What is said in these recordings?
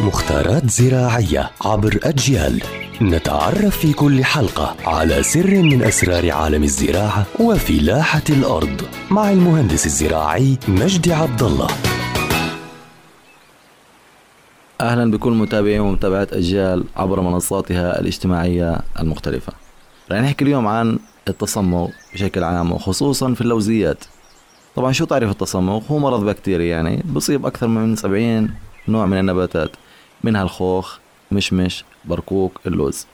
مختارات زراعية عبر أجيال. نتعرف في كل حلقة على سر من أسرار عالم الزراعة وفلاحة الأرض مع المهندس الزراعي مجدي عبد الله أهلا بكل متابعين ومتابعات أجيال عبر منصاتها الاجتماعية المختلفة. رح نحكي اليوم عن التصمغ بشكل عام وخصوصا في اللوزيات. طبعا شو تعريف التصمغ هو مرض بكتيري يعني بصيب أكثر من 70 نوع من النباتات منها الخوخ مشمش بركوك اللوز.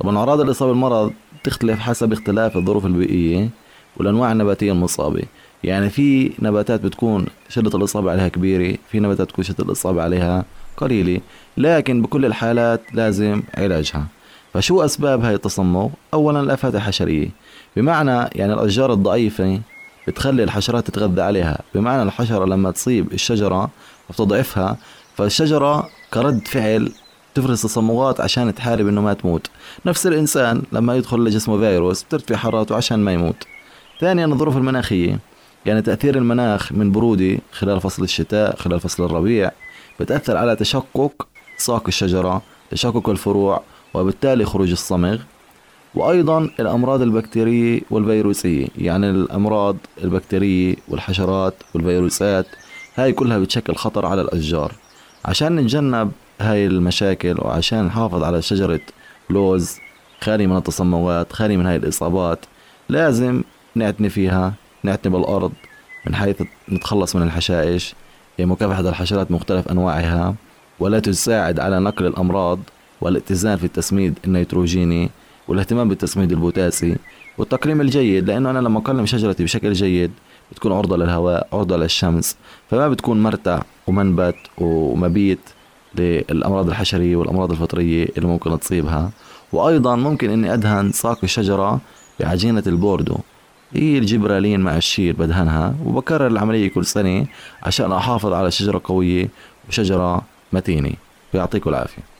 طبعا أعراض الإصابة بالمرض تختلف حسب اختلاف الظروف البيئية والأنواع النباتية المصابة. يعني في نباتات بتكون شدة الإصابة عليها كبيرة في نباتات تكون شدة الإصابة عليها قليلة لكن بكل الحالات لازم علاجها. فشو أسباب هاي التصمغ؟ أولا الآفات الحشرية. بمعنى يعني الأشجار الضعيفة بتخلي الحشرات تتغذى عليها. بمعنى الحشرة لما تصيب الشجرة وتضعفها فالشجرة كرد فعل تفرز تصمغات عشان تحارب إنه ما تموت. نفس الإنسان لما يدخل لجسمه فيروس بترتفع حرارته عشان ما يموت. ثانيا الظروف المناخية. يعني تأثير المناخ من برودة خلال فصل الشتاء خلال فصل الربيع بتأثر على تشقق ساق الشجرة تشقق الفروع وبالتالي خروج الصمغ. وأيضا الأمراض البكتيرية والفيروسية. يعني الأمراض البكتيرية والحشرات والفيروسات هاي كلها بتشكل خطر على الأشجار. عشان نتجنب هاي المشاكل وعشان نحافظ على شجرة لوز خالي من التصمغات خالي من هاي الإصابات لازم نعتني فيها نعتني بالأرض من حيث نتخلص من الحشائش. مكافحة الحشرات مختلف أنواعها ولا تساعد على نقل الأمراض والاتزان في التسميد النيتروجيني والاهتمام بالتسميد البوتاسي والتقليم الجيد. لأنه أنا لما أقلم شجرتي بشكل جيد بتكون عرضة للهواء عرضة للشمس فما بتكون مرتع ومنبت ومبيت للأمراض الحشرية والأمراض الفطرية اللي ممكن تصيبها. وأيضا ممكن إني أدهن ساق الشجرة بعجينة البوردو. هي الجبرالين مع الشير بدهنها وبكرر العملية كل سنة عشان أحافظ على شجرة قوية وشجرة متينة. يعطيكم العافية.